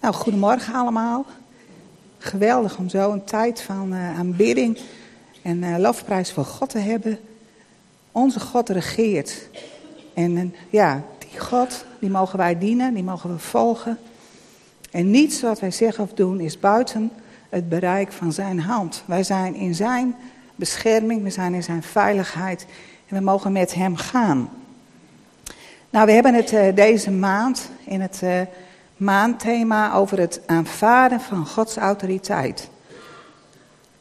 Nou, goedemorgen allemaal. Geweldig om zo een tijd van uh, aanbidding en uh, lofprijs voor God te hebben. Onze God regeert. En uh, ja, die God, die mogen wij dienen, die mogen we volgen. En niets wat wij zeggen of doen is buiten het bereik van zijn hand. Wij zijn in zijn bescherming, we zijn in zijn veiligheid en we mogen met hem gaan. Nou, we hebben het deze maand in het maandthema over het aanvaarden van Gods autoriteit.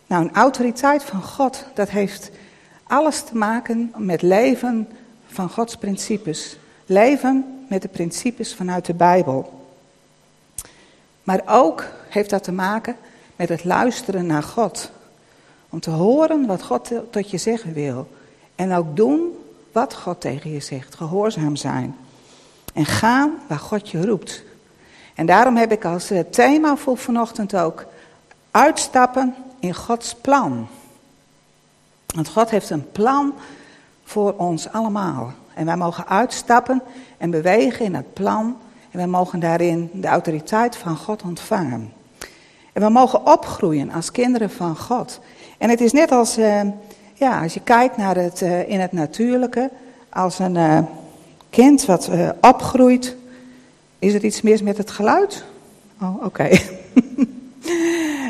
Nou, een autoriteit van God, dat heeft alles te maken met leven van Gods principes. Leven met de principes vanuit de Bijbel. Maar ook heeft dat te maken met het luisteren naar God. Om te horen wat God tot je zeggen wil. En ook doen wat God tegen je zegt. Gehoorzaam zijn. En gaan waar God je roept. En daarom heb ik als eh, thema voor vanochtend ook uitstappen in Gods plan. Want God heeft een plan voor ons allemaal. En wij mogen uitstappen en bewegen in het plan. En wij mogen daarin de autoriteit van God ontvangen. En we mogen opgroeien als kinderen van God. En het is net als, uh, ja, als je kijkt naar het uh, in het natuurlijke, als een kind wat opgroeit, is er iets mis met het geluid? Oh, oké.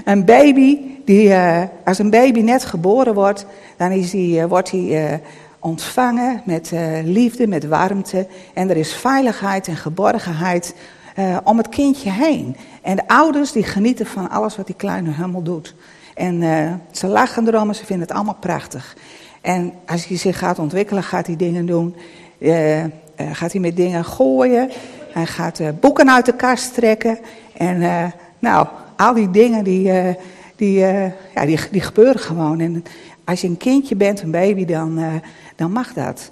een baby, die, uh, als een baby net geboren wordt, dan is die, uh, wordt hij uh, ontvangen met liefde, met warmte. En er is veiligheid en geborgenheid om het kindje heen. En de ouders die genieten van alles wat die kleine hummel doet. En ze lachen erom en ze vinden het allemaal prachtig. En als hij zich gaat ontwikkelen, gaat hij dingen doen. gaat hij met dingen gooien. Hij gaat uh, boeken uit de kast trekken. En uh, nou, al die dingen die, uh, die, ja, die, die gebeuren gewoon. En als je een kindje bent, een baby, dan, dan mag dat.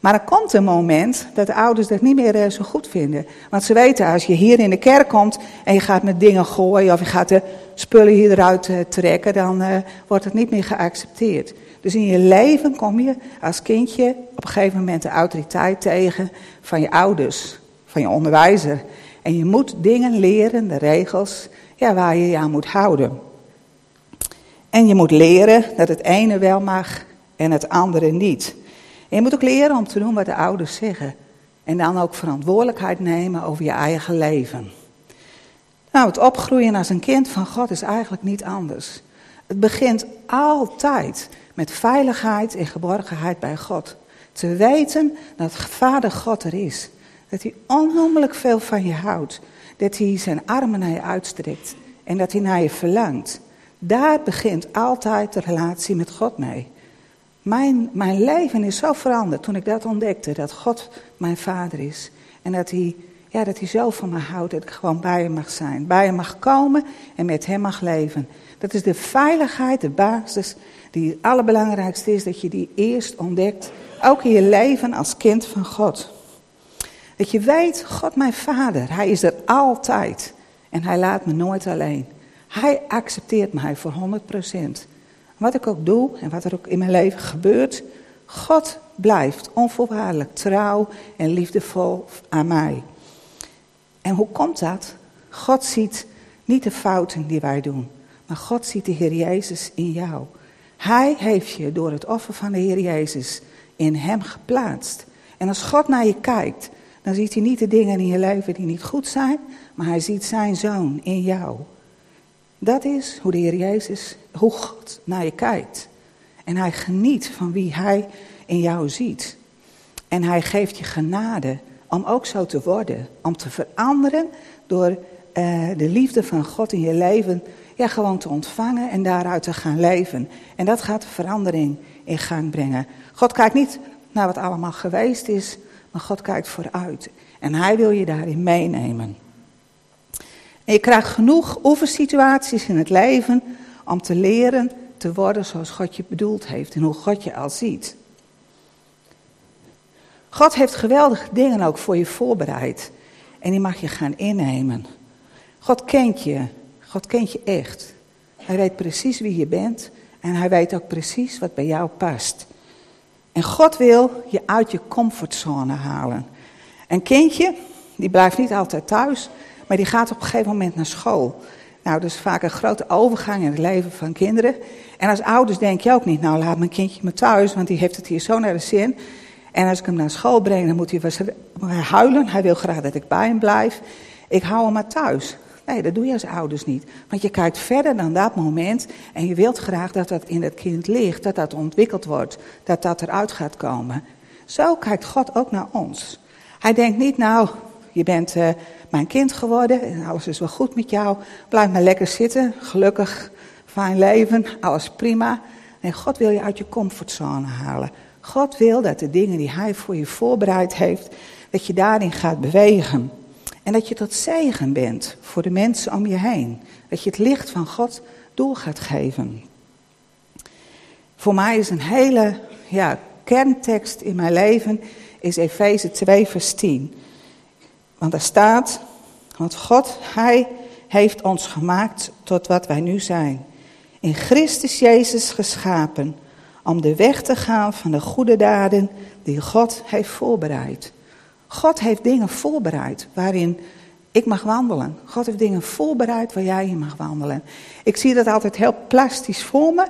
Maar er komt een moment dat de ouders dat niet meer zo goed vinden. Want ze weten, als je hier in de kerk komt en je gaat met dingen gooien of je gaat de spullen hier eruit trekken, dan wordt het niet meer geaccepteerd. Dus in je leven kom je als kindje op een gegeven moment de autoriteit tegen van je ouders van je onderwijzer. En je moet dingen leren, de regels, ja, waar je je aan moet houden. En je moet leren dat het ene wel mag en het andere niet. En je moet ook leren om te doen wat de ouders zeggen. En dan ook verantwoordelijkheid nemen over je eigen leven. Nou, het opgroeien als een kind van God is eigenlijk niet anders. Het begint altijd met veiligheid en geborgenheid bij God. Te weten dat Vader God er is. Dat hij onnoemelijk veel van je houdt. Dat hij zijn armen naar je uitstrekt. En dat hij naar je verlangt. Daar begint altijd de relatie met God mee. Mijn, mijn leven is zo veranderd toen ik dat ontdekte. Dat God mijn vader is. En dat hij, ja, dat hij zo van me houdt. Dat ik gewoon bij hem mag zijn. Bij hem mag komen en met hem mag leven. Dat is de veiligheid, de basis. Die het allerbelangrijkste is. Dat je die eerst ontdekt. Ook in je leven als kind van God. Dat je weet, God mijn vader, hij is er altijd. En hij laat me nooit alleen. Hij accepteert mij voor 100%. Wat ik ook doe en wat er ook in mijn leven gebeurt, God blijft onvoorwaardelijk trouw en liefdevol aan mij. En hoe komt dat? God ziet niet de fouten die wij doen, maar God ziet de Heer Jezus in jou. Hij heeft je door het offer van de Heer Jezus in Hem geplaatst. En als God naar je kijkt, dan ziet hij niet de dingen in je leven die niet goed zijn, maar hij ziet zijn zoon in jou. Dat is hoe de Heer Jezus, hoe God naar je kijkt. En hij geniet van wie hij in jou ziet. En hij geeft je genade om ook zo te worden. Om te veranderen door uh, de liefde van God in je leven ja, gewoon te ontvangen en daaruit te gaan leven. En dat gaat verandering in gang brengen. God kijkt niet naar wat allemaal geweest is, maar God kijkt vooruit. En hij wil je daarin meenemen. En je krijgt genoeg oefensituaties in het leven om te leren te worden zoals God je bedoeld heeft en hoe God je al ziet. God heeft geweldige dingen ook voor je voorbereid. En die mag je gaan innemen. God kent je. God kent je echt. Hij weet precies wie je bent. En hij weet ook precies wat bij jou past. En God wil je uit je comfortzone halen. Een kindje, die blijft niet altijd thuis, maar die gaat op een gegeven moment naar school. Nou, dat is vaak een grote overgang in het leven van kinderen. En als ouders denk je ook niet, nou laat mijn kindje maar thuis, want die heeft het hier zo naar de zin. En als ik hem naar school breng, dan moet hij huilen. Hij wil graag dat ik bij hem blijf. Ik hou hem maar thuis. Nee, dat doe je als ouders niet. Want je kijkt verder dan dat moment en je wilt graag dat dat in het kind ligt, dat dat ontwikkeld wordt, dat dat eruit gaat komen. Zo kijkt God ook naar ons. Hij denkt niet, nou, je bent uh, mijn kind geworden en alles is wel goed met jou. Blijf maar lekker zitten, gelukkig, fijn leven, alles prima. Nee, God wil je uit je comfortzone halen. God wil dat de dingen die Hij voor je voorbereid heeft, dat je daarin gaat bewegen. En dat je tot zegen bent voor de mensen om je heen. Dat je het licht van God door gaat geven. Voor mij is een hele ja, kerntekst in mijn leven is Efeze 2 vers 10. Want daar staat, want God, Hij heeft ons gemaakt tot wat wij nu zijn. In Christus Jezus geschapen om de weg te gaan van de goede daden die God heeft voorbereid. God heeft dingen voorbereid waarin ik mag wandelen. God heeft dingen voorbereid waar jij in mag wandelen. Ik zie dat altijd heel plastisch voor me.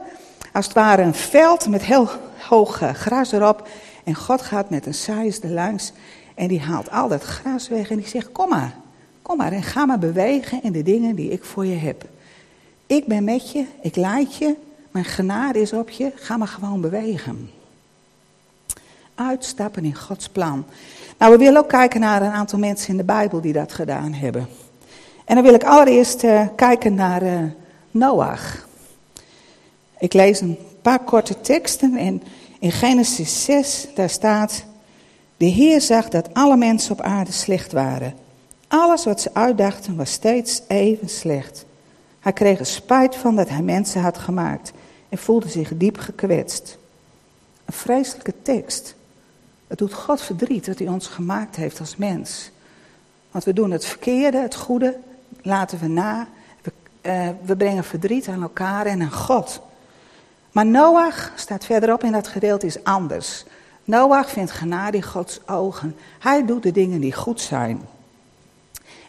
Als het ware een veld met heel hoog eh, gras erop. En God gaat met een saaiers er langs. En die haalt al dat gras weg en die zegt, kom maar. Kom maar en ga maar bewegen in de dingen die ik voor je heb. Ik ben met je, ik leid je, mijn genade is op je, ga maar gewoon bewegen. Uitstappen in Gods plan. Nou, we willen ook kijken naar een aantal mensen in de Bijbel die dat gedaan hebben. En dan wil ik allereerst uh, kijken naar uh, Noach. Ik lees een paar korte teksten en in Genesis 6, daar staat... De Heer zag dat alle mensen op aarde slecht waren. Alles wat ze uitdachten was steeds even slecht. Hij kreeg er spijt van dat hij mensen had gemaakt en voelde zich diep gekwetst. Een vreselijke tekst. Het doet God verdriet dat hij ons gemaakt heeft als mens. Want we doen het verkeerde, het goede, laten we na. We, uh, we brengen verdriet aan elkaar en aan God. Maar Noach staat verderop in dat gedeelte is anders. Noach vindt genade in Gods ogen. Hij doet de dingen die goed zijn.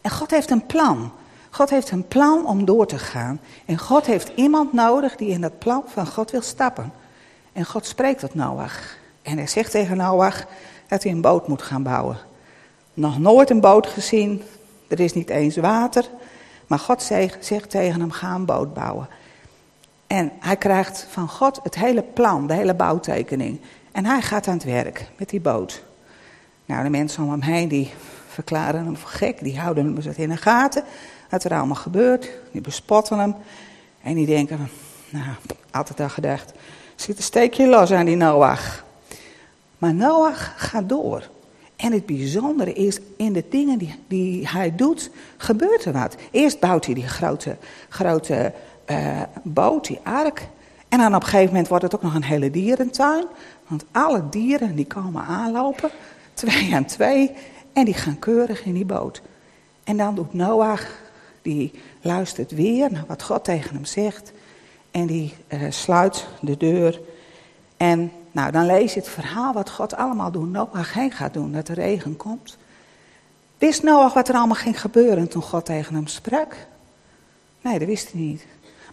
En God heeft een plan. God heeft een plan om door te gaan. En God heeft iemand nodig die in dat plan van God wil stappen. En God spreekt tot Noach. En hij zegt tegen Noach dat hij een boot moet gaan bouwen. Nog nooit een boot gezien, er is niet eens water. Maar God zegt tegen hem, ga een boot bouwen. En hij krijgt van God het hele plan, de hele bouwtekening. En hij gaat aan het werk met die boot. Nou, de mensen om hem heen die verklaren hem voor gek, die houden hem in de gaten. Wat er allemaal gebeurt, die bespotten hem. En die denken, nou, altijd al gedacht, zit een steekje los aan die Noach. Maar Noach gaat door. En het bijzondere is, in de dingen die, die hij doet, gebeurt er wat. Eerst bouwt hij die grote, grote uh, boot, die ark. En dan op een gegeven moment wordt het ook nog een hele dierentuin. Want alle dieren die komen aanlopen, twee aan twee. En die gaan keurig in die boot. En dan doet Noach, die luistert weer naar wat God tegen hem zegt. En die uh, sluit de deur. En nou, dan lees je het verhaal wat God allemaal doen, Noach heen gaat doen, dat de regen komt. Wist Noach wat er allemaal ging gebeuren toen God tegen hem sprak? Nee, dat wist hij niet.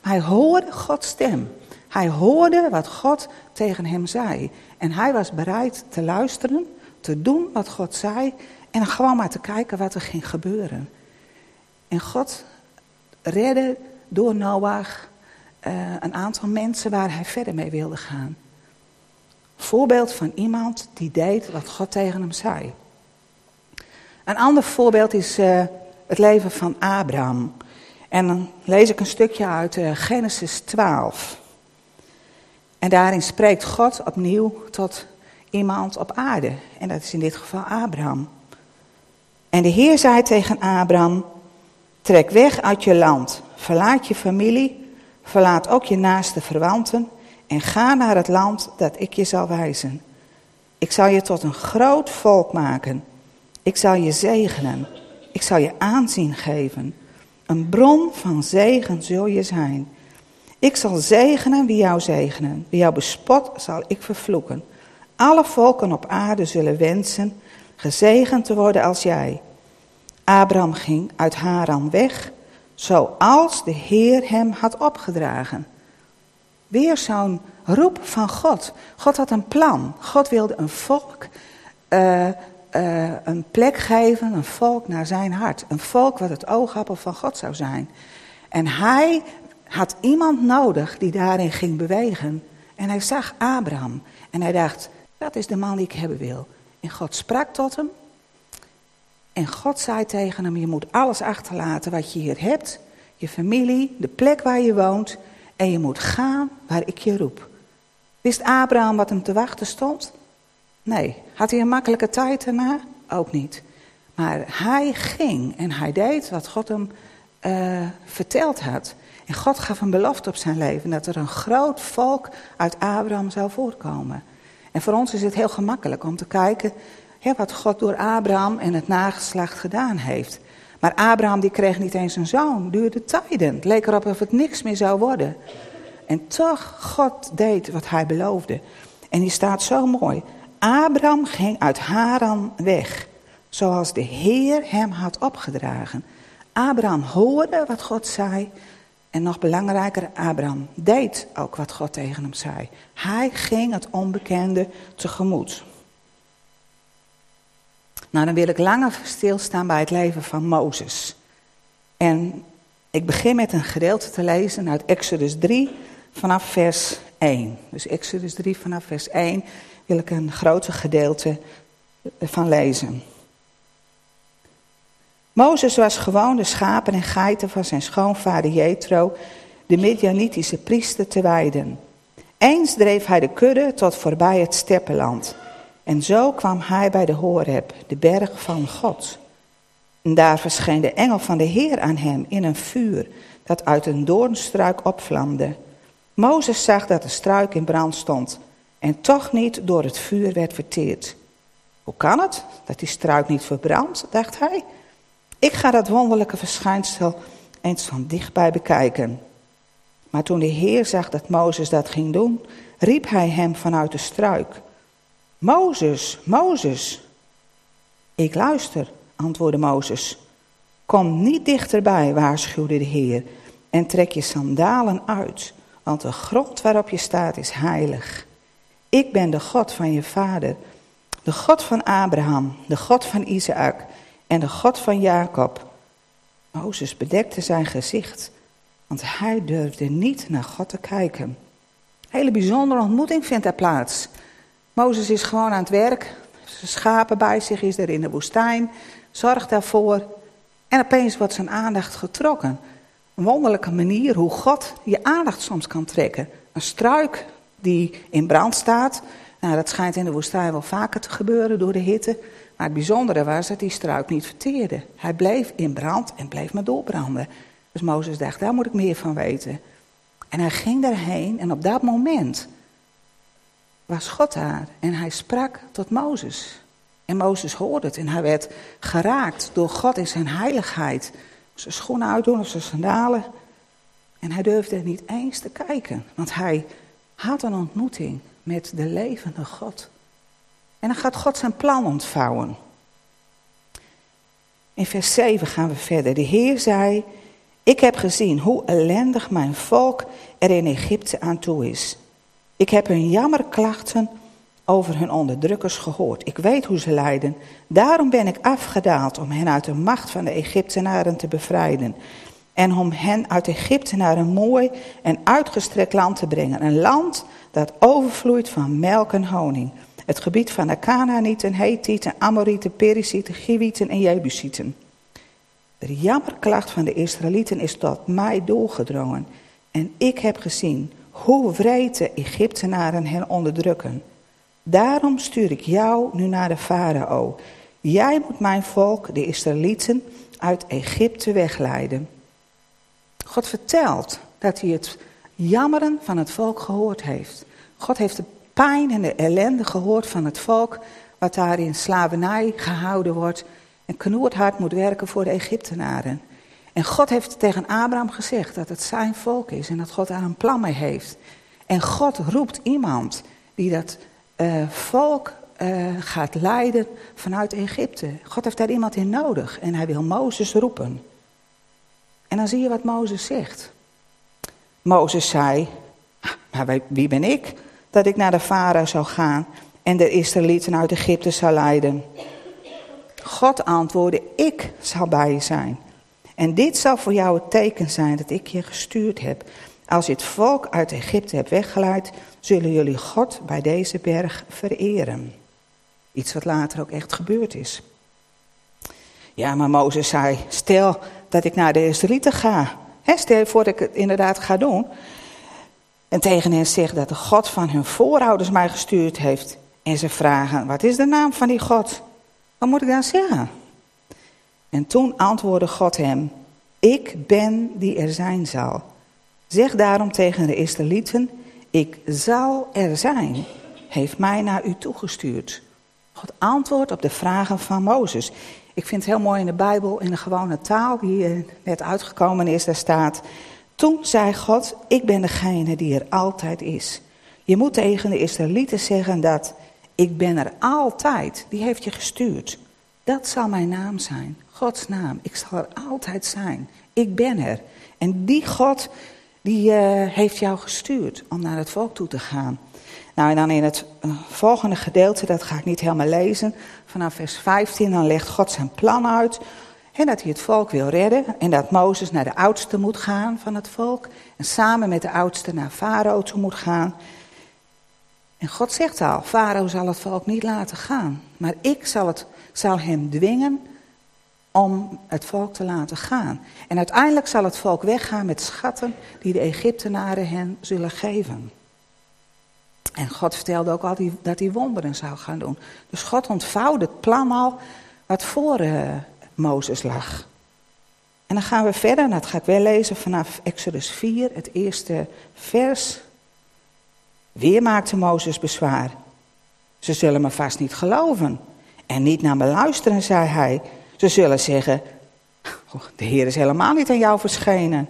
Maar hij hoorde Gods stem. Hij hoorde wat God tegen hem zei. En hij was bereid te luisteren, te doen wat God zei en gewoon maar te kijken wat er ging gebeuren. En God redde door Noach uh, een aantal mensen waar hij verder mee wilde gaan. Voorbeeld van iemand die deed wat God tegen hem zei. Een ander voorbeeld is uh, het leven van Abraham. En dan lees ik een stukje uit uh, Genesis 12. En daarin spreekt God opnieuw tot iemand op aarde. En dat is in dit geval Abraham. En de Heer zei tegen Abraham: Trek weg uit je land, verlaat je familie, verlaat ook je naaste verwanten en ga naar het land dat ik je zal wijzen. Ik zal je tot een groot volk maken. Ik zal je zegenen. Ik zal je aanzien geven. Een bron van zegen zul je zijn. Ik zal zegenen wie jou zegenen. Wie jou bespot zal ik vervloeken. Alle volken op aarde zullen wensen gezegend te worden als jij. Abraham ging uit Haran weg, zoals de Heer hem had opgedragen. Weer zo'n roep van God. God had een plan. God wilde een volk uh, uh, een plek geven, een volk naar zijn hart. Een volk wat het oogappel van God zou zijn. En hij had iemand nodig die daarin ging bewegen. En hij zag Abraham. En hij dacht, dat is de man die ik hebben wil. En God sprak tot hem. En God zei tegen hem, je moet alles achterlaten wat je hier hebt. Je familie, de plek waar je woont. En je moet gaan waar ik je roep. Wist Abraham wat hem te wachten stond? Nee. Had hij een makkelijke tijd daarna? Ook niet. Maar hij ging en hij deed wat God hem uh, verteld had. En God gaf een belofte op zijn leven dat er een groot volk uit Abraham zou voorkomen. En voor ons is het heel gemakkelijk om te kijken wat God door Abraham en het nageslacht gedaan heeft. Maar Abraham die kreeg niet eens een zoon, duurde tijden. Het leek erop of het niks meer zou worden. En toch, God deed wat hij beloofde. En die staat zo mooi. Abraham ging uit Haran weg, zoals de Heer hem had opgedragen. Abraham hoorde wat God zei. En nog belangrijker, Abraham deed ook wat God tegen hem zei. Hij ging het onbekende tegemoet. Nou, dan wil ik langer stilstaan bij het leven van Mozes. En ik begin met een gedeelte te lezen uit Exodus 3 vanaf vers 1. Dus Exodus 3 vanaf vers 1 wil ik een groter gedeelte van lezen. Mozes was gewoon de schapen en geiten van zijn schoonvader Jethro, de Midianitische priester, te weiden. Eens dreef hij de kudde tot voorbij het steppenland. En zo kwam hij bij de Horeb, de berg van God. En daar verscheen de engel van de Heer aan hem in een vuur dat uit een doornstruik opvlamde. Mozes zag dat de struik in brand stond en toch niet door het vuur werd verteerd. Hoe kan het dat die struik niet verbrandt, dacht hij. Ik ga dat wonderlijke verschijnsel eens van dichtbij bekijken. Maar toen de Heer zag dat Mozes dat ging doen, riep hij hem vanuit de struik. Mozes, Mozes. Ik luister, antwoordde Mozes. Kom niet dichterbij, waarschuwde de Heer, en trek je sandalen uit, want de grond waarop je staat is heilig. Ik ben de God van je vader, de God van Abraham, de God van Isaac en de God van Jacob. Mozes bedekte zijn gezicht, want hij durfde niet naar God te kijken. Een hele bijzondere ontmoeting vindt er plaats. Mozes is gewoon aan het werk, zijn schapen bij zich, is er in de woestijn, zorgt daarvoor. En opeens wordt zijn aandacht getrokken. Een wonderlijke manier hoe God je aandacht soms kan trekken. Een struik die in brand staat. Nou, dat schijnt in de woestijn wel vaker te gebeuren door de hitte. Maar het bijzondere was dat die struik niet verteerde. Hij bleef in brand en bleef maar doorbranden. Dus Mozes dacht, daar moet ik meer van weten. En hij ging daarheen en op dat moment was God daar. En hij sprak tot Mozes. En Mozes hoorde het en hij werd geraakt door God in zijn heiligheid. Zijn schoenen uitdoen of zijn sandalen. En hij durfde niet eens te kijken, want hij had een ontmoeting met de levende God. En dan gaat God zijn plan ontvouwen. In vers 7 gaan we verder. De Heer zei: Ik heb gezien hoe ellendig mijn volk er in Egypte aan toe is. Ik heb hun jammerklachten over hun onderdrukkers gehoord. Ik weet hoe ze lijden. Daarom ben ik afgedaald om hen uit de macht van de Egyptenaren te bevrijden. En om hen uit Egypte naar een mooi en uitgestrekt land te brengen. Een land dat overvloeit van melk en honing. Het gebied van de Canaanieten, Hethieten, Amorieten, Perizieten, Giwieten en Jebusieten. De jammerklacht van de Israëlieten is tot mij doorgedrongen. En ik heb gezien hoe wreed de Egyptenaren hen onderdrukken. Daarom stuur ik jou nu naar de farao. Jij moet mijn volk, de Israëlieten, uit Egypte wegleiden. God vertelt dat hij het jammeren van het volk gehoord heeft. God heeft de pijn en de ellende gehoord van het volk, wat daar in slavernij gehouden wordt en knoerd hard moet werken voor de Egyptenaren. En God heeft tegen Abraham gezegd dat het zijn volk is en dat God daar een plan mee heeft. En God roept iemand die dat uh, volk uh, gaat leiden vanuit Egypte. God heeft daar iemand in nodig en hij wil Mozes roepen. En dan zie je wat Mozes zegt. Mozes zei, maar wie ben ik dat ik naar de farao zou gaan en de Israëlieten uit Egypte zou leiden? God antwoordde, ik zal bij je zijn. En dit zal voor jou het teken zijn dat ik je gestuurd heb. Als je het volk uit Egypte hebt weggeleid, zullen jullie God bij deze berg vereren. Iets wat later ook echt gebeurd is. Ja, maar Mozes zei, stel dat ik naar de Israëlieten ga. He, stel voor dat ik het inderdaad ga doen. En tegen hen zegt dat de God van hun voorouders mij gestuurd heeft. En ze vragen, wat is de naam van die God? Wat moet ik dan zeggen? En toen antwoordde God hem, ik ben die er zijn zal. Zeg daarom tegen de Israëlieten, ik zal er zijn, heeft mij naar u toegestuurd. God antwoordt op de vragen van Mozes. Ik vind het heel mooi in de Bijbel, in de gewone taal die net uitgekomen is, daar staat... Toen zei God, ik ben degene die er altijd is. Je moet tegen de Israëlieten zeggen dat ik ben er altijd, die heeft je gestuurd. Dat zal mijn naam zijn, Gods naam. Ik zal er altijd zijn. Ik ben er. En die God, die uh, heeft jou gestuurd om naar het volk toe te gaan. Nou, en dan in het uh, volgende gedeelte, dat ga ik niet helemaal lezen. Vanaf vers 15, dan legt God zijn plan uit. En dat hij het volk wil redden. En dat Mozes naar de oudste moet gaan van het volk. En samen met de oudste naar Farao toe moet gaan. En God zegt al, Farao zal het volk niet laten gaan. Maar ik zal, het, zal hem dwingen om het volk te laten gaan. En uiteindelijk zal het volk weggaan met schatten die de Egyptenaren hen zullen geven. En God vertelde ook al dat hij wonderen zou gaan doen. Dus God ontvouwde het plan al wat voor uh, Mozes lag. En dan gaan we verder, en dat ga ik wel lezen vanaf Exodus 4, het eerste vers. Weer maakte Mozes bezwaar. Ze zullen me vast niet geloven en niet naar me luisteren, zei hij. Ze zullen zeggen, oh, de Heer is helemaal niet aan jou verschenen.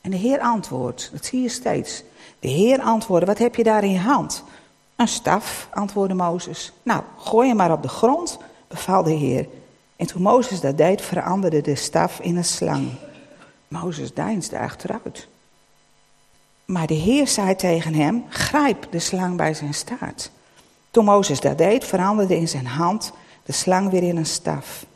En de Heer antwoordt, dat zie je steeds. De Heer antwoordde, wat heb je daar in je hand? Een staf, antwoordde Mozes. Nou, gooi hem maar op de grond, beval de Heer. En toen Mozes dat deed, veranderde de staf in een slang. Mozes deinsde achteruit. Maar de Heer zei tegen hem, grijp de slang bij zijn staart. Toen Mozes dat deed, veranderde in zijn hand de slang weer in een staf.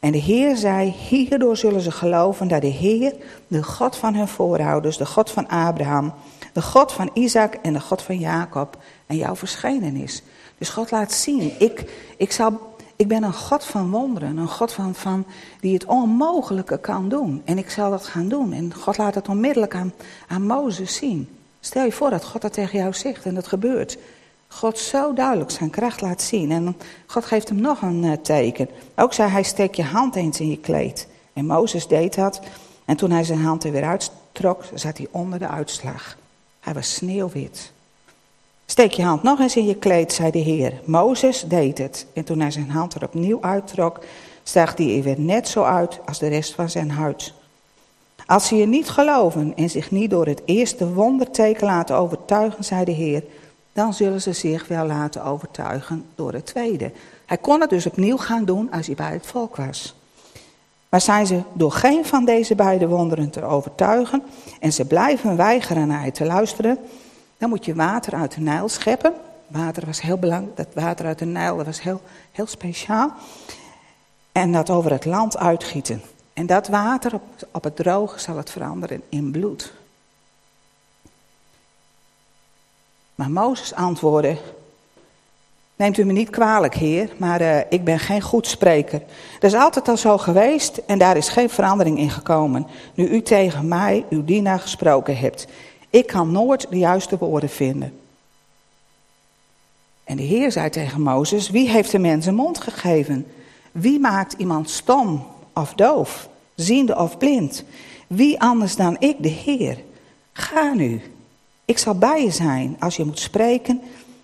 En de Heer zei, hierdoor zullen ze geloven dat de Heer, de God van hun voorouders, de God van Abraham, de God van Isaac en de God van Jacob, en jou verschenen is. Dus God laat zien, ik, ik, zal, ik ben een God van wonderen, een God van, van, die het onmogelijke kan doen. En ik zal dat gaan doen. En God laat het onmiddellijk aan, aan Mozes zien. Stel je voor dat God dat tegen jou zegt en dat gebeurt. God zo duidelijk zijn kracht laat zien. En God geeft hem nog een uh, teken. Ook zei hij, steek je hand eens in je kleed. En Mozes deed dat. En toen hij zijn hand er weer uittrok, zat hij onder de uitslag. Hij was sneeuwwit. Steek je hand nog eens in je kleed, zei de Heer. Mozes deed het. En toen hij zijn hand er opnieuw uittrok, zag hij er weer net zo uit als de rest van zijn huid. Als ze je niet geloven en zich niet door het eerste wonderteken laten overtuigen, zei de Heer, dan zullen ze zich wel laten overtuigen door het tweede. Hij kon het dus opnieuw gaan doen als hij bij het volk was. Maar zijn ze door geen van deze beide wonderen te overtuigen en ze blijven weigeren naar je te luisteren, dan moet je water uit de Nijl scheppen. Water was heel belangrijk, dat water uit de Nijl was heel, heel speciaal. En dat over het land uitgieten. En dat water op, op het droge zal het veranderen in bloed. Maar Mozes antwoordde: Neemt u me niet kwalijk, heer, maar uh, ik ben geen goed spreker. Dat is altijd al zo geweest en daar is geen verandering in gekomen. Nu u tegen mij, uw dienaar, gesproken hebt. Ik kan nooit de juiste woorden vinden. En de Heer zei tegen Mozes: Wie heeft de mens een mond gegeven? Wie maakt iemand stom of doof, ziende of blind? Wie anders dan ik, de Heer? Ga nu. Ik zal bij je zijn als je moet spreken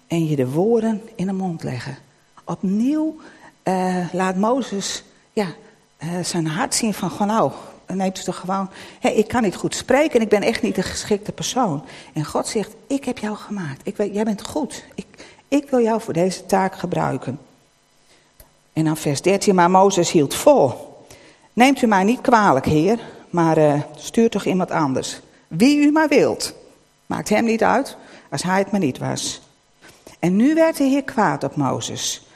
en je de woorden in de mond leggen. Opnieuw uh, laat Mozes ja, uh, zijn hart zien van gewoon nou, neemt het toch gewoon, ik kan niet goed spreken en ik ben echt niet de geschikte persoon. En God zegt, ik heb jou gemaakt, ik weet, jij bent goed, ik, Ik wil jou voor deze taak gebruiken. En dan vers 13, maar Mozes hield vol. Neemt u mij niet kwalijk, heer, maar uh, stuur toch iemand anders. Wie u maar wilt. Maakt hem niet uit, als hij het maar niet was. En nu werd de heer kwaad op Mozes.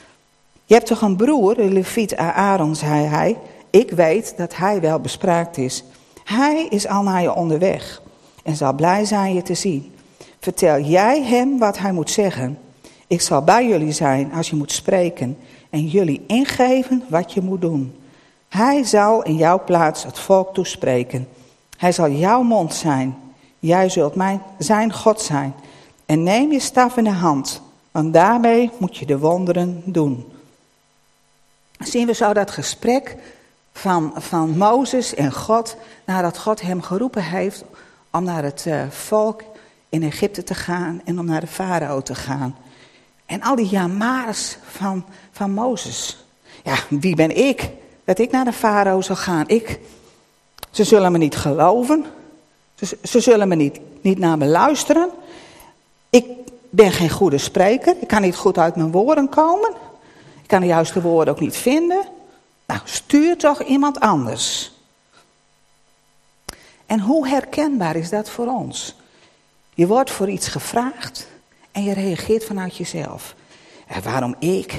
Je hebt toch een broer, de leviet Aaron, zei hij. Ik weet dat hij wel bespraakt is. Hij is al naar je onderweg en zal blij zijn je te zien. Vertel jij hem wat hij moet zeggen. Ik zal bij jullie zijn als je moet spreken en jullie ingeven wat je moet doen. Hij zal in jouw plaats het volk toespreken. Hij zal jouw mond zijn. Jij zult mijn, zijn God zijn. En neem je staf in de hand, want daarmee moet je de wonderen doen. Zien we zo dat gesprek van, van Mozes en God, nadat God hem geroepen heeft om naar het uh, volk in Egypte te gaan en om naar de farao te gaan. En al die jamaars van, van Mozes. Ja, wie ben ik dat ik naar de farao zal gaan? Ik, ze zullen me niet geloven. Ze, zullen me niet, niet naar me luisteren. Ik ben geen goede spreker. Ik kan niet goed uit mijn woorden komen. Ik kan de juiste woorden ook niet vinden. Nou, stuur toch iemand anders. En hoe herkenbaar is dat voor ons? Je wordt voor iets gevraagd en je reageert vanuit jezelf. En waarom ik?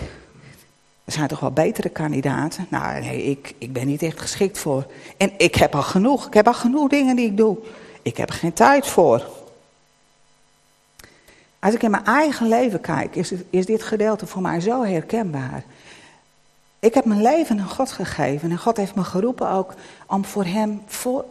Er zijn toch wel betere kandidaten? Nou, nee, ik, ik ben niet echt geschikt voor. En ik heb al genoeg. Ik heb al genoeg dingen die ik doe. Ik heb geen tijd voor. Als ik in mijn eigen leven kijk, is, is dit gedeelte voor mij zo herkenbaar. Ik heb mijn leven aan God gegeven en God heeft me geroepen ook om voor hem,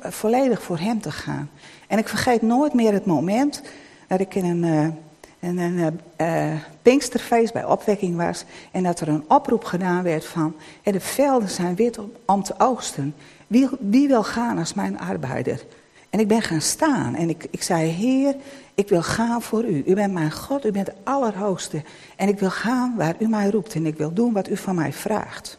volledig voor hem te gaan. En ik vergeet nooit meer het moment dat ik in een, uh, een uh, Pinksterfeest bij opwekking was en dat er een oproep gedaan werd van de velden zijn wit om, om te oogsten. Wie, wie wil gaan als mijn arbeider? En ik ben gaan staan en ik, ik zei, Heer, ik wil gaan voor u. U bent mijn God, u bent de Allerhoogste. En ik wil gaan waar u mij roept en ik wil doen wat u van mij vraagt.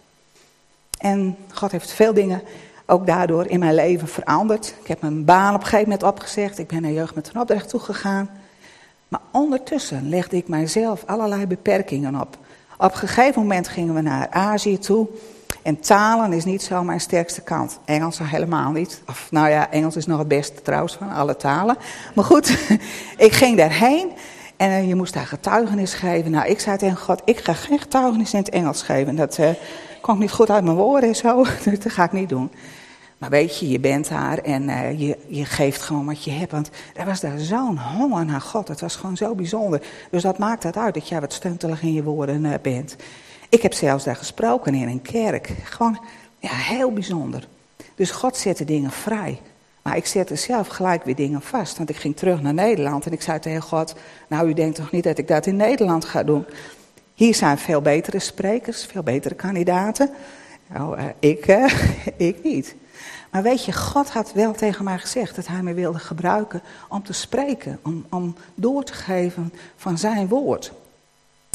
En God heeft veel dingen ook daardoor in mijn leven veranderd. Ik heb mijn baan op een gegeven moment opgezegd. Ik ben naar Jeugd met een opdracht toegegaan. Maar ondertussen legde ik mijzelf allerlei beperkingen op. Op een gegeven moment gingen we naar Azië toe. En talen is niet zo mijn sterkste kant. Engels helemaal niet. Of nou ja, Engels is nog het beste trouwens van alle talen. Maar goed, ik ging daarheen en uh, je moest daar getuigenis geven. Nou, ik zei tegen God, ik ga geen getuigenis in het Engels geven. Dat uh, kwam niet goed uit mijn woorden en zo. Dat ga ik niet doen. Maar weet je, je bent daar en uh, je, je geeft gewoon wat je hebt. Want er was daar zo'n honger naar God. Het was gewoon zo bijzonder. Dus dat maakt het uit dat jij wat stuntelig in je woorden bent. Ik heb zelfs daar gesproken in een kerk. Gewoon, ja, heel bijzonder. Dus God zette dingen vrij. Maar ik zette zelf gelijk weer dingen vast. Want ik ging terug naar Nederland en ik zei tegen God: Nou, u denkt toch niet dat ik dat in Nederland ga doen? Hier zijn veel betere sprekers, veel betere kandidaten. Nou, uh, ik, ik niet. Maar weet je, God had wel tegen mij gezegd dat hij me wilde gebruiken om te spreken, om, om door te geven van zijn woord.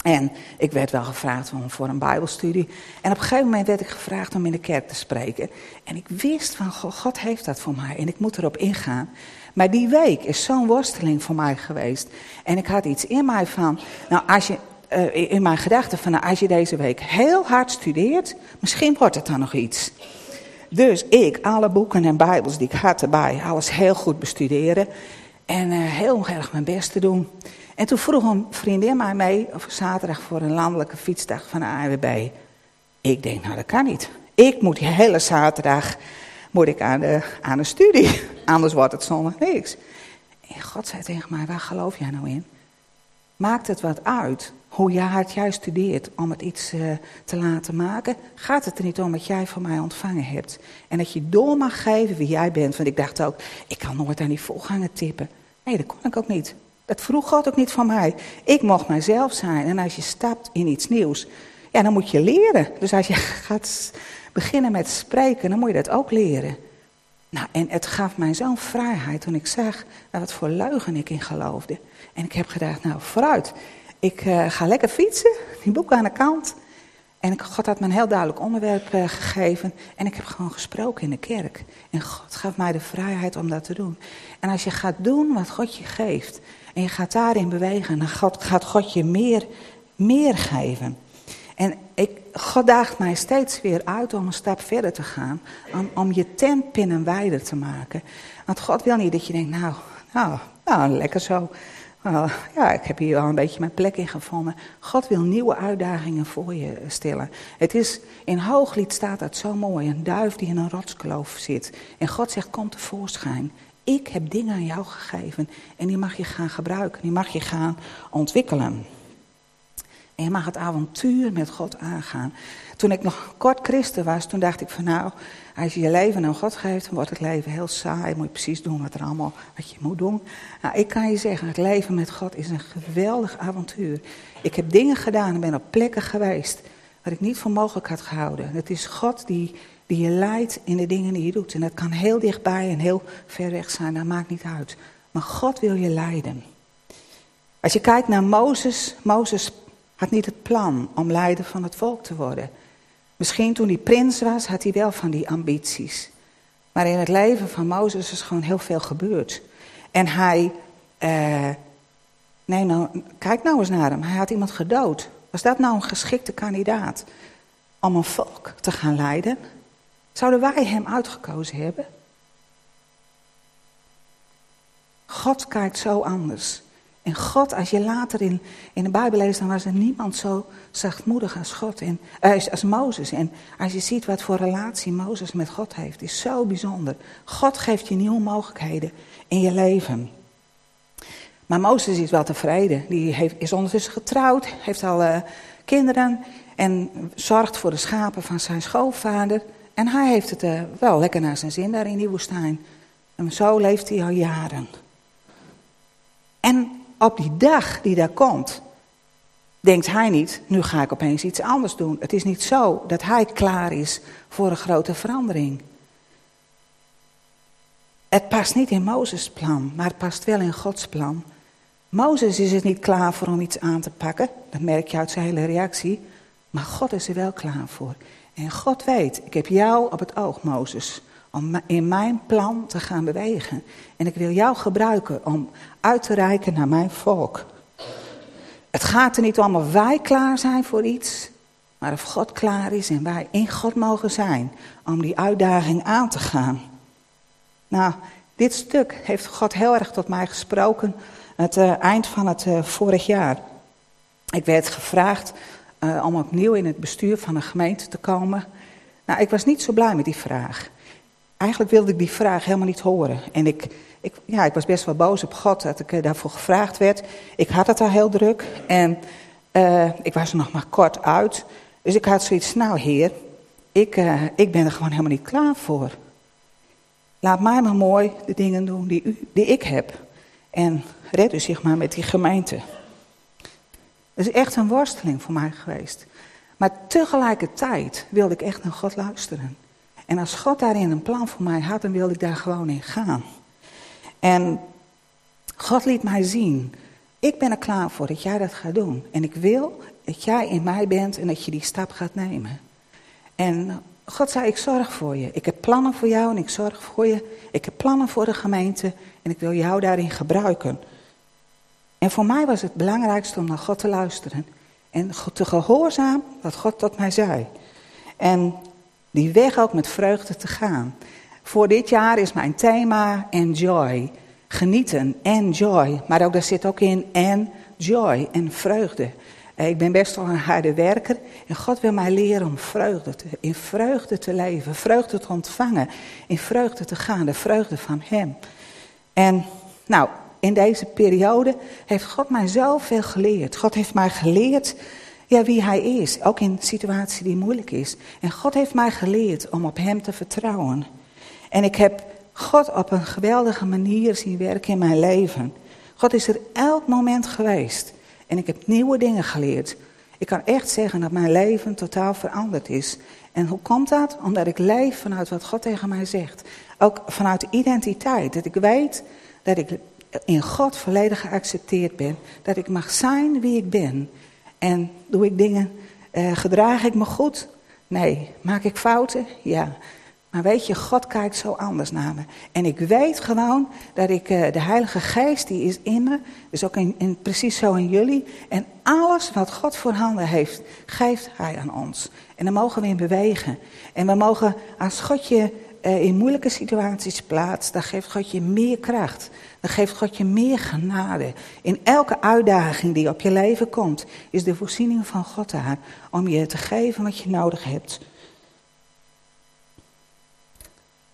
En ik werd wel gevraagd om, voor een Bijbelstudie. En op een gegeven moment werd ik gevraagd om in de kerk te spreken. En ik wist van God heeft dat voor mij en ik moet erop ingaan. Maar die week is zo'n worsteling voor mij geweest. En ik had iets in mij van, nou als je, uh, in mijn gedachten van, nou, als je deze week heel hard studeert, misschien wordt het dan nog iets. Dus ik, alle boeken en bijbels die ik had erbij, alles heel goed bestuderen. En uh, heel erg mijn best te doen. En toen vroeg een vriendin mij mee op zaterdag voor een landelijke fietsdag van de ANWB. Ik denk, nou dat kan niet. Ik moet die hele zaterdag moet ik aan, de, aan de studie. Anders wordt het zondag niks. En God zei tegen mij, waar geloof jij nou in? Maakt het wat uit hoe je het juist studeert om het iets uh, te laten maken? Gaat het er niet om dat jij van mij ontvangen hebt? En dat je door mag geven wie jij bent. Want ik dacht ook, ik kan nooit aan die volgangen tippen. Nee, dat kon ik ook niet. Dat vroeg God ook niet van mij. Ik mocht mijzelf zijn. En als je stapt in iets nieuws, ja, dan moet je leren. Dus als je gaat beginnen met spreken, dan moet je dat ook leren. Nou, en het gaf mij zo'n vrijheid toen ik zag wat voor leugen ik in geloofde. En ik heb gedacht, nou, vooruit. Ik uh, ga lekker fietsen, die boeken aan de kant. En God had me een heel duidelijk onderwerp uh, gegeven. En ik heb gewoon gesproken in de kerk. En God gaf mij de vrijheid om dat te doen. En als je gaat doen wat God je geeft. En je gaat daarin bewegen. Dan gaat God je meer meer geven. En ik, God daagt mij steeds weer uit om een stap verder te gaan. Om, om je tentpinnen wijder te maken. Want God wil niet dat je denkt, nou, nou, nou lekker zo. Ja, ik heb hier wel een beetje mijn plek in gevonden. God wil nieuwe uitdagingen voor je stellen. Het is, in Hooglied staat dat zo mooi. Een duif die in een rotskloof zit. En God zegt, kom tevoorschijn. Ik heb dingen aan jou gegeven. En die mag je gaan gebruiken. Die mag je gaan ontwikkelen. En je mag het avontuur met God aangaan. Toen ik nog kort christen was, toen dacht ik van nou, als je je leven aan God geeft, dan wordt het leven heel saai. Moet je precies doen wat er allemaal, wat je moet doen. Nou, ik kan je zeggen, het leven met God is een geweldig avontuur. Ik heb dingen gedaan en ben op plekken geweest waar ik niet voor mogelijk had gehouden. Het is God die, die je leidt in de dingen die je doet. En dat kan heel dichtbij en heel ver weg zijn, dat maakt niet uit. Maar God wil je leiden. Als je kijkt naar Mozes, Mozes had niet het plan om leider van het volk te worden. Misschien toen hij prins was, had hij wel van die ambities. Maar in het leven van Mozes is gewoon heel veel gebeurd. En hij, eh, nee nou, kijk nou eens naar hem, hij had iemand gedood. Was dat nou een geschikte kandidaat om een volk te gaan leiden? Zouden wij hem uitgekozen hebben? God kijkt zo anders. En God, als je later in, in de Bijbel leest, dan was er niemand zo zachtmoedig als God en, uh, als Mozes. En als je ziet wat voor relatie Mozes met God heeft, is zo bijzonder. God geeft je nieuwe mogelijkheden in je leven. Maar Mozes is wel tevreden. Die heeft, is ondertussen getrouwd, heeft al uh, kinderen en zorgt voor de schapen van zijn schoonvader. En hij heeft het uh, wel lekker naar zijn zin daar in die. En zo leeft hij al jaren. En op die dag die daar komt, denkt hij niet, nu ga ik opeens iets anders doen. Het is niet zo dat hij klaar is voor een grote verandering. Het past niet in Mozes' plan, maar het past wel in Gods plan. Mozes is er niet klaar voor om iets aan te pakken, dat merk je uit zijn hele reactie, maar God is er wel klaar voor. En God weet, ik heb jou op het oog, Mozes om in mijn plan te gaan bewegen. En ik wil jou gebruiken om uit te reiken naar mijn volk. Het gaat er niet om of wij klaar zijn voor iets, maar of God klaar is en wij in God mogen zijn om die uitdaging aan te gaan. Nou, dit stuk heeft God heel erg tot mij gesproken het uh, eind van het uh, vorig jaar. Ik werd gevraagd uh, om opnieuw in het bestuur van een gemeente te komen. Nou, ik was niet zo blij met die vraag eigenlijk wilde ik die vraag helemaal niet horen. En ik, ik, ja, ik was best wel boos op God dat ik eh, daarvoor gevraagd werd. Ik had het al heel druk en uh, ik was er nog maar kort uit. Dus ik had zoiets, nou heer, ik, ik ben er gewoon helemaal niet klaar voor. Laat mij maar mooi de dingen doen die, u, die ik heb. En red u zich maar met die gemeente. Dat is echt een worsteling voor mij geweest. Maar tegelijkertijd wilde ik echt naar God luisteren. En als God daarin een plan voor mij had, dan wilde ik daar gewoon in gaan. En God liet mij zien, ik ben er klaar voor dat jij dat gaat doen. En ik wil dat jij in mij bent en dat je die stap gaat nemen. En God zei, ik zorg voor je. Ik heb plannen voor jou en ik zorg voor je. Ik heb plannen voor de gemeente en ik wil jou daarin gebruiken. En voor mij was het belangrijkste om naar God te luisteren. En te gehoorzaam wat God tot mij zei. En die weg ook met vreugde te gaan. Voor dit jaar is mijn thema enjoy. Genieten, enjoy. Maar ook daar zit ook in joy en vreugde. Eh, ik ben best wel een harde werker en God wil mij leren om vreugde te, in vreugde te leven, vreugde te ontvangen, in vreugde te gaan, de vreugde van Hem. En nou, in deze periode heeft God mij zoveel geleerd. God heeft mij geleerd ja, wie hij is, ook in situatie die moeilijk is. En God heeft mij geleerd om op hem te vertrouwen. En ik heb God op een geweldige manier zien werken in mijn leven. God is er elk moment geweest. En ik heb nieuwe dingen geleerd. Ik kan echt zeggen dat mijn leven totaal veranderd is. En hoe komt dat? Omdat ik leef vanuit wat God tegen mij zegt. Ook vanuit identiteit. Dat ik weet dat ik in God volledig geaccepteerd ben. Dat ik mag zijn wie ik ben. En doe ik dingen, uh, gedraag ik me goed? Nee. Maak ik fouten? Ja. Maar weet je, God kijkt zo anders naar me. En ik weet gewoon dat ik, uh, de Heilige Geest, die is in me. Dus ook in, in, precies zo in jullie. En alles wat God voor handen heeft, geeft Hij aan ons. En dan mogen we in bewegen. En we mogen, als God je in moeilijke situaties plaatst, dan geeft God je meer kracht. Dan geeft God je meer genade. In elke uitdaging die op je leven komt, is de voorziening van God daar. Om je te geven wat je nodig hebt.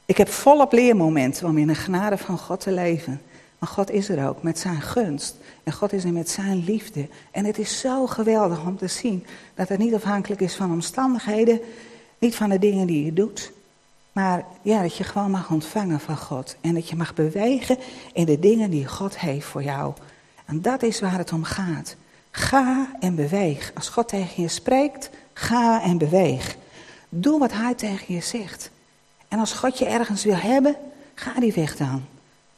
Ik heb volop leermomenten om in de genade van God te leven. Maar God is er ook met zijn gunst. En God is er met zijn liefde. En het is zo geweldig om te zien dat het niet afhankelijk is van omstandigheden. Niet van de dingen die je doet. Maar ja, dat je gewoon mag ontvangen van God. En dat je mag bewegen in de dingen die God heeft voor jou. En dat is waar het om gaat. Ga en beweeg. Als God tegen je spreekt, ga en beweeg. Doe wat Hij tegen je zegt. En als God je ergens wil hebben, ga die weg dan.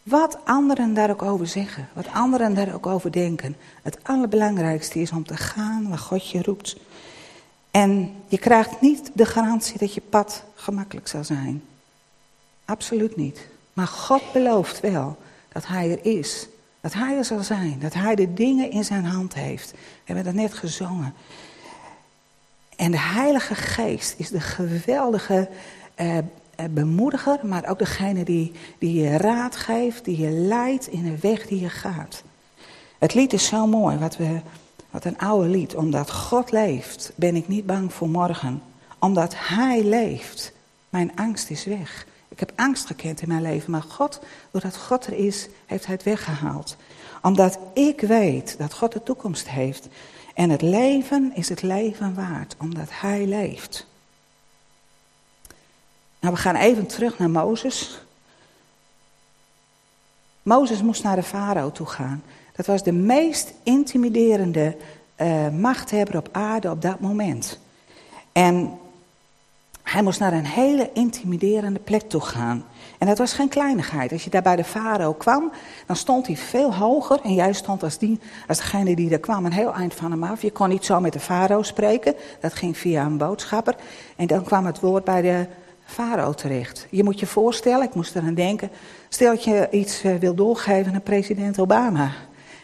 Wat anderen daar ook over zeggen, wat anderen daar ook over denken. Het allerbelangrijkste is om te gaan waar God je roept. En je krijgt niet de garantie dat je pad gemakkelijk zal zijn. Absoluut niet. Maar God belooft wel dat Hij er is. Dat Hij er zal zijn. Dat Hij de dingen in zijn hand heeft. We hebben dat net gezongen. En de Heilige Geest is de geweldige eh, eh, bemoediger, maar ook degene die, die je raad geeft, die je leidt in de weg die je gaat. Het lied is zo mooi, wat, we, wat een oude lied. Omdat God leeft, ben ik niet bang voor morgen. Omdat Hij leeft, mijn angst is weg. Ik heb angst gekend in mijn leven, maar God, doordat God er is, heeft Hij het weggehaald. Omdat ik weet dat God de toekomst heeft. En het leven is het leven waard, omdat Hij leeft. Nou, we gaan even terug naar Mozes. Mozes moest naar de farao toe gaan. Dat was de meest intimiderende uh, machthebber op aarde op dat moment. En hij moest naar een hele intimiderende plek toe gaan. En dat was geen kleinigheid. Als je daar bij de farao kwam, dan stond hij veel hoger. En jij stond als, die, als degene die er kwam een heel eind van hem af. Je kon niet zo met de farao spreken. Dat ging via een boodschapper. En dan kwam het woord bij de farao terecht. Je moet je voorstellen, ik moest eraan denken, stel dat je iets uh, wil doorgeven aan president Obama.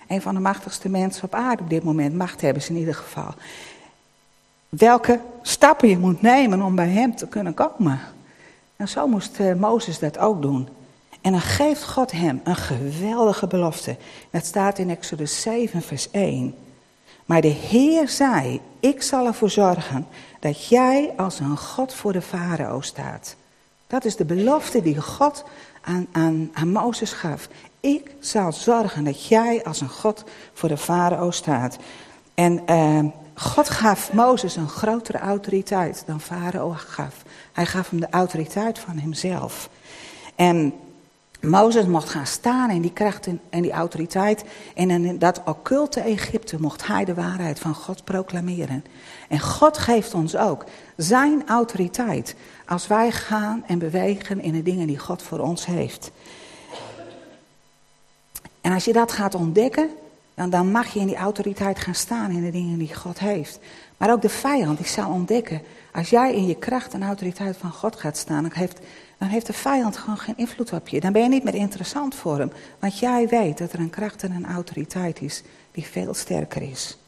Een van de machtigste mensen op aarde op dit moment, macht hebben ze in ieder geval. Welke stappen je moet nemen om bij hem te kunnen komen. En zo moest uh, Mozes dat ook doen. En dan geeft God hem een geweldige belofte. Dat staat in Exodus 7, vers 1. Maar de Heer zei, ik zal ervoor zorgen dat jij als een God voor de farao staat. Dat is de belofte die God aan, aan, Mozes gaf. Ik zal zorgen dat jij als een God voor de farao staat. En uh, God gaf Mozes een grotere autoriteit dan farao gaf. Hij gaf hem de autoriteit van hemzelf. En Mozes mocht gaan staan in die kracht en die autoriteit. En in dat occulte Egypte mocht hij de waarheid van God proclameren. En God geeft ons ook zijn autoriteit als wij gaan en bewegen in de dingen die God voor ons heeft. En als je dat gaat ontdekken, dan, dan mag je in die autoriteit gaan staan in de dingen die God heeft. Maar ook de vijand, die zal ontdekken, als jij in je kracht en autoriteit van God gaat staan, dan heeft dan heeft de vijand gewoon geen invloed op je. Dan ben je niet meer interessant voor hem. Want jij weet dat er een kracht en een autoriteit is die veel sterker is.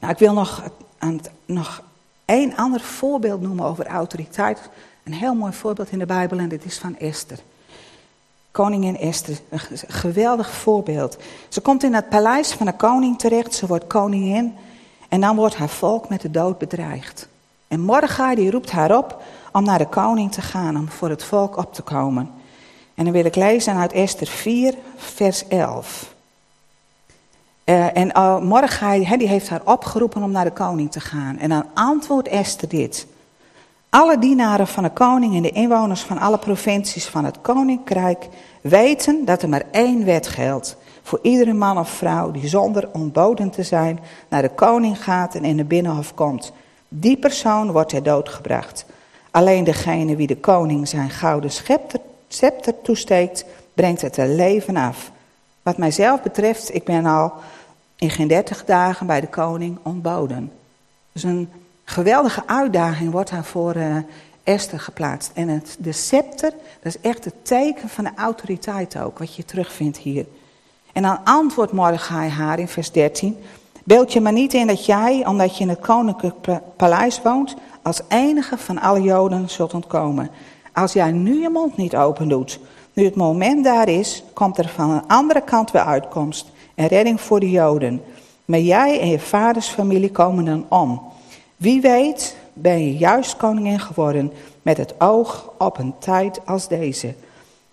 Nou, ik wil nog, nog één ander voorbeeld noemen over autoriteit. Een heel mooi voorbeeld in de Bijbel en dit is van Esther. Koningin Esther, een geweldig voorbeeld. Ze komt in het paleis van de koning terecht, ze wordt koningin en dan wordt haar volk met de dood bedreigd. En Mordechai die roept haar op om naar de koning te gaan, om voor het volk op te komen. En dan wil ik lezen uit Esther 4, vers 11. Uh, en uh, Mordechai, he, die heeft haar opgeroepen om naar de koning te gaan. En dan antwoordt Esther dit. Alle dienaren van de koning en de inwoners van alle provincies van het koninkrijk weten dat er maar één wet geldt. Voor iedere man of vrouw die zonder ontboden te zijn naar de koning gaat en in de binnenhof komt. Die persoon wordt ter dood gebracht. Alleen degene wie de koning zijn gouden scepter, toesteekt, brengt het er leven af. Wat mijzelf betreft, ik ben al in geen dertig dagen bij de koning ontboden. Dus een geweldige uitdaging wordt daarvoor uh, Esther geplaatst. En het, de scepter, dat is echt het teken van de autoriteit ook, wat je terugvindt hier. En dan antwoordt Mordechai haar in vers 13. Beeld je maar niet in dat jij, omdat je in het koninklijk paleis woont, als enige van alle Joden zult ontkomen. Als jij nu je mond niet open doet, nu het moment daar is, komt er van een andere kant weer uitkomst en redding voor de Joden. Maar jij en je vaders familie komen dan om. Wie weet ben je juist koningin geworden met het oog op een tijd als deze.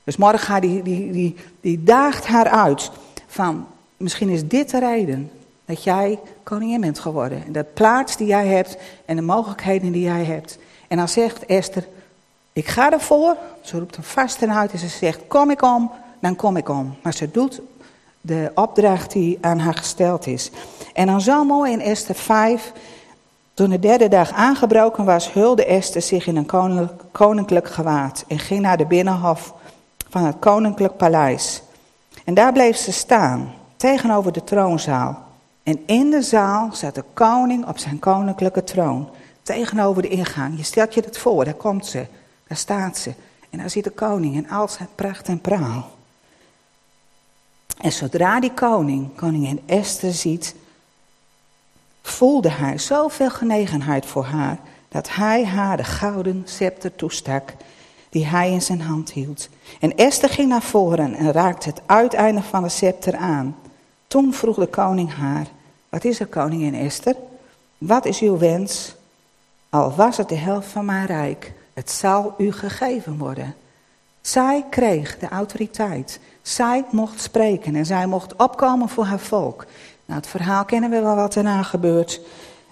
Dus morgen die, die, die, die daagt haar uit van misschien is dit de reden dat jij koningin bent geworden. De plaats die jij hebt en de mogelijkheden die jij hebt. En dan zegt Esther, ik ga ervoor. Ze roept hem vast en uit en ze zegt, kom ik om, dan kom ik om. Maar ze doet de opdracht die aan haar gesteld is. En dan zo mooi in Esther 5, toen de derde dag aangebroken was, hulde Esther zich in een koninklijk, koninklijk gewaad en ging naar de binnenhof van het koninklijk paleis. En daar bleef ze staan, tegenover de troonzaal. En in de zaal zat de koning op zijn koninklijke troon, tegenover de ingang. Je stelt je dat voor, daar komt ze, daar staat ze. En daar zit de koning in al zijn pracht en praal. En zodra die koning, koningin Esther, ziet, voelde hij zoveel genegenheid voor haar, dat hij haar de gouden scepter toestak die hij in zijn hand hield. En Esther ging naar voren en raakte het uiteinde van de scepter aan. Toen vroeg de koning haar, wat is er koningin Esther? Wat is uw wens? Al was het de helft van mijn rijk, het zal u gegeven worden. Zij kreeg de autoriteit. Zij mocht spreken en zij mocht opkomen voor haar volk. Nou, het verhaal kennen we wel wat erna gebeurt.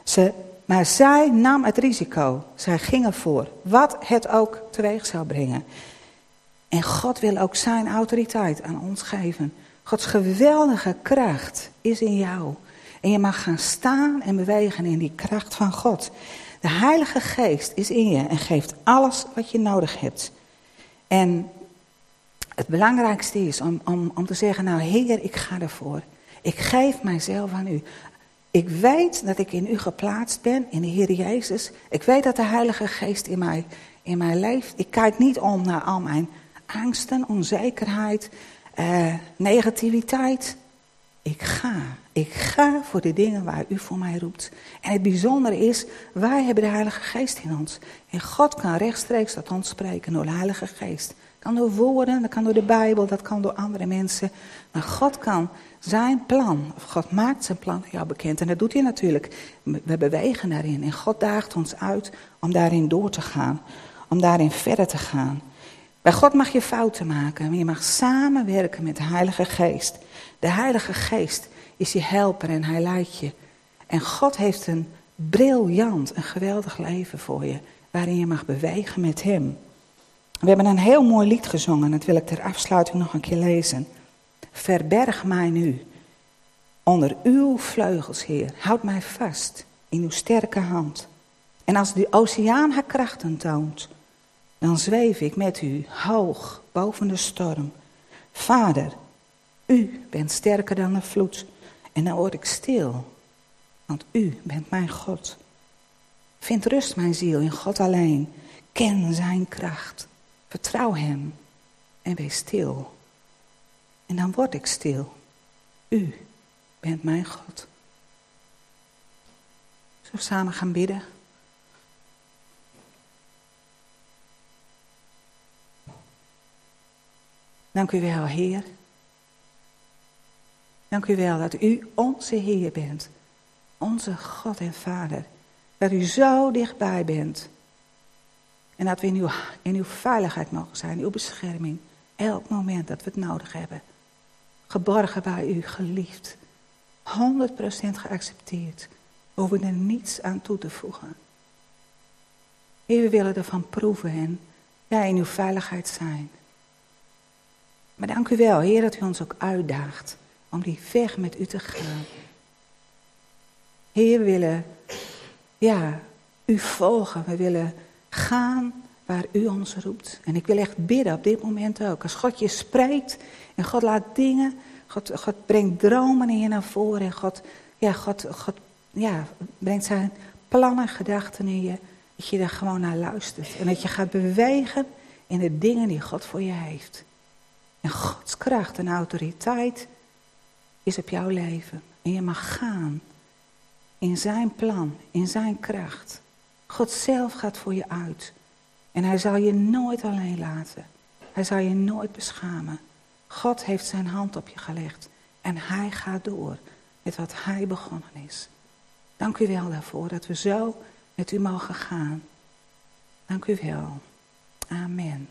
Ze, maar zij nam het risico. Zij ging ervoor. Wat het ook teweeg zou brengen. En God wil ook zijn autoriteit aan ons geven. Gods geweldige kracht is in jou. En je mag gaan staan en bewegen in die kracht van God. De Heilige Geest is in je en geeft alles wat je nodig hebt. En het belangrijkste is om, om, om te zeggen, nou Heer, ik ga ervoor. Ik geef mijzelf aan u. Ik weet dat ik in u geplaatst ben, in de Heer Jezus. Ik weet dat de Heilige Geest in mij, in mij leeft. Ik kijk niet om naar al mijn angsten, onzekerheid, eh, negativiteit. Ik ga. Ik ga voor de dingen waar u voor mij roept. En het bijzondere is, wij hebben de Heilige Geest in ons. En God kan rechtstreeks tot ons spreken door de Heilige Geest. Dat kan door woorden, dat kan door de Bijbel, dat kan door andere mensen. Maar God kan zijn plan, of God maakt zijn plan jou bekend. En dat doet hij natuurlijk. We bewegen daarin. En God daagt ons uit om daarin door te gaan. Om daarin verder te gaan. Bij God mag je fouten maken, maar je mag samenwerken met de Heilige Geest. De Heilige Geest is je helper en hij leidt je. En God heeft een briljant, een geweldig leven voor je, waarin je mag bewegen met Hem. We hebben een heel mooi lied gezongen, dat wil ik ter afsluiting nog een keer lezen. Verberg mij nu onder uw vleugels, Heer. Houd mij vast in uw sterke hand. En als de oceaan haar krachten toont, dan zweef ik met u hoog boven de storm. Vader, u bent sterker dan de vloed. En dan word ik stil, want u bent mijn God. Vind rust, mijn ziel, in God alleen. Ken zijn kracht. Vertrouw hem en wees stil. En dan word ik stil. U bent mijn God. Zullen we samen gaan bidden? Dank u wel, Heer. Dank u wel dat u onze Heer bent. Onze God en Vader. Dat u zo dichtbij bent. En dat we in uw, in uw veiligheid mogen zijn, uw bescherming. Elk moment dat we het nodig hebben. Geborgen bij u, geliefd. 100% geaccepteerd. We er niets aan toe te voegen. Heer, we willen ervan proeven en ja, in uw veiligheid zijn. Maar dank u wel, Heer, dat u ons ook uitdaagt om die weg met u te gaan. Heer, we willen ja, u volgen. We willen gaan waar u ons roept. En ik wil echt bidden op dit moment ook. Als God je spreekt en God laat dingen, God, God brengt dromen in je naar voren. En God, ja, God, God ja, brengt zijn plannen, gedachten in je. Dat je daar gewoon naar luistert. En dat je gaat bewegen in de dingen die God voor je heeft. En Gods kracht en autoriteit is op jouw leven. En je mag gaan in zijn plan, in zijn kracht. God zelf gaat voor je uit. En hij zal je nooit alleen laten. Hij zal je nooit beschamen. God heeft zijn hand op je gelegd. En hij gaat door met wat hij begonnen is. Dank u wel daarvoor dat we zo met u mogen gaan. Dank u wel. Amen.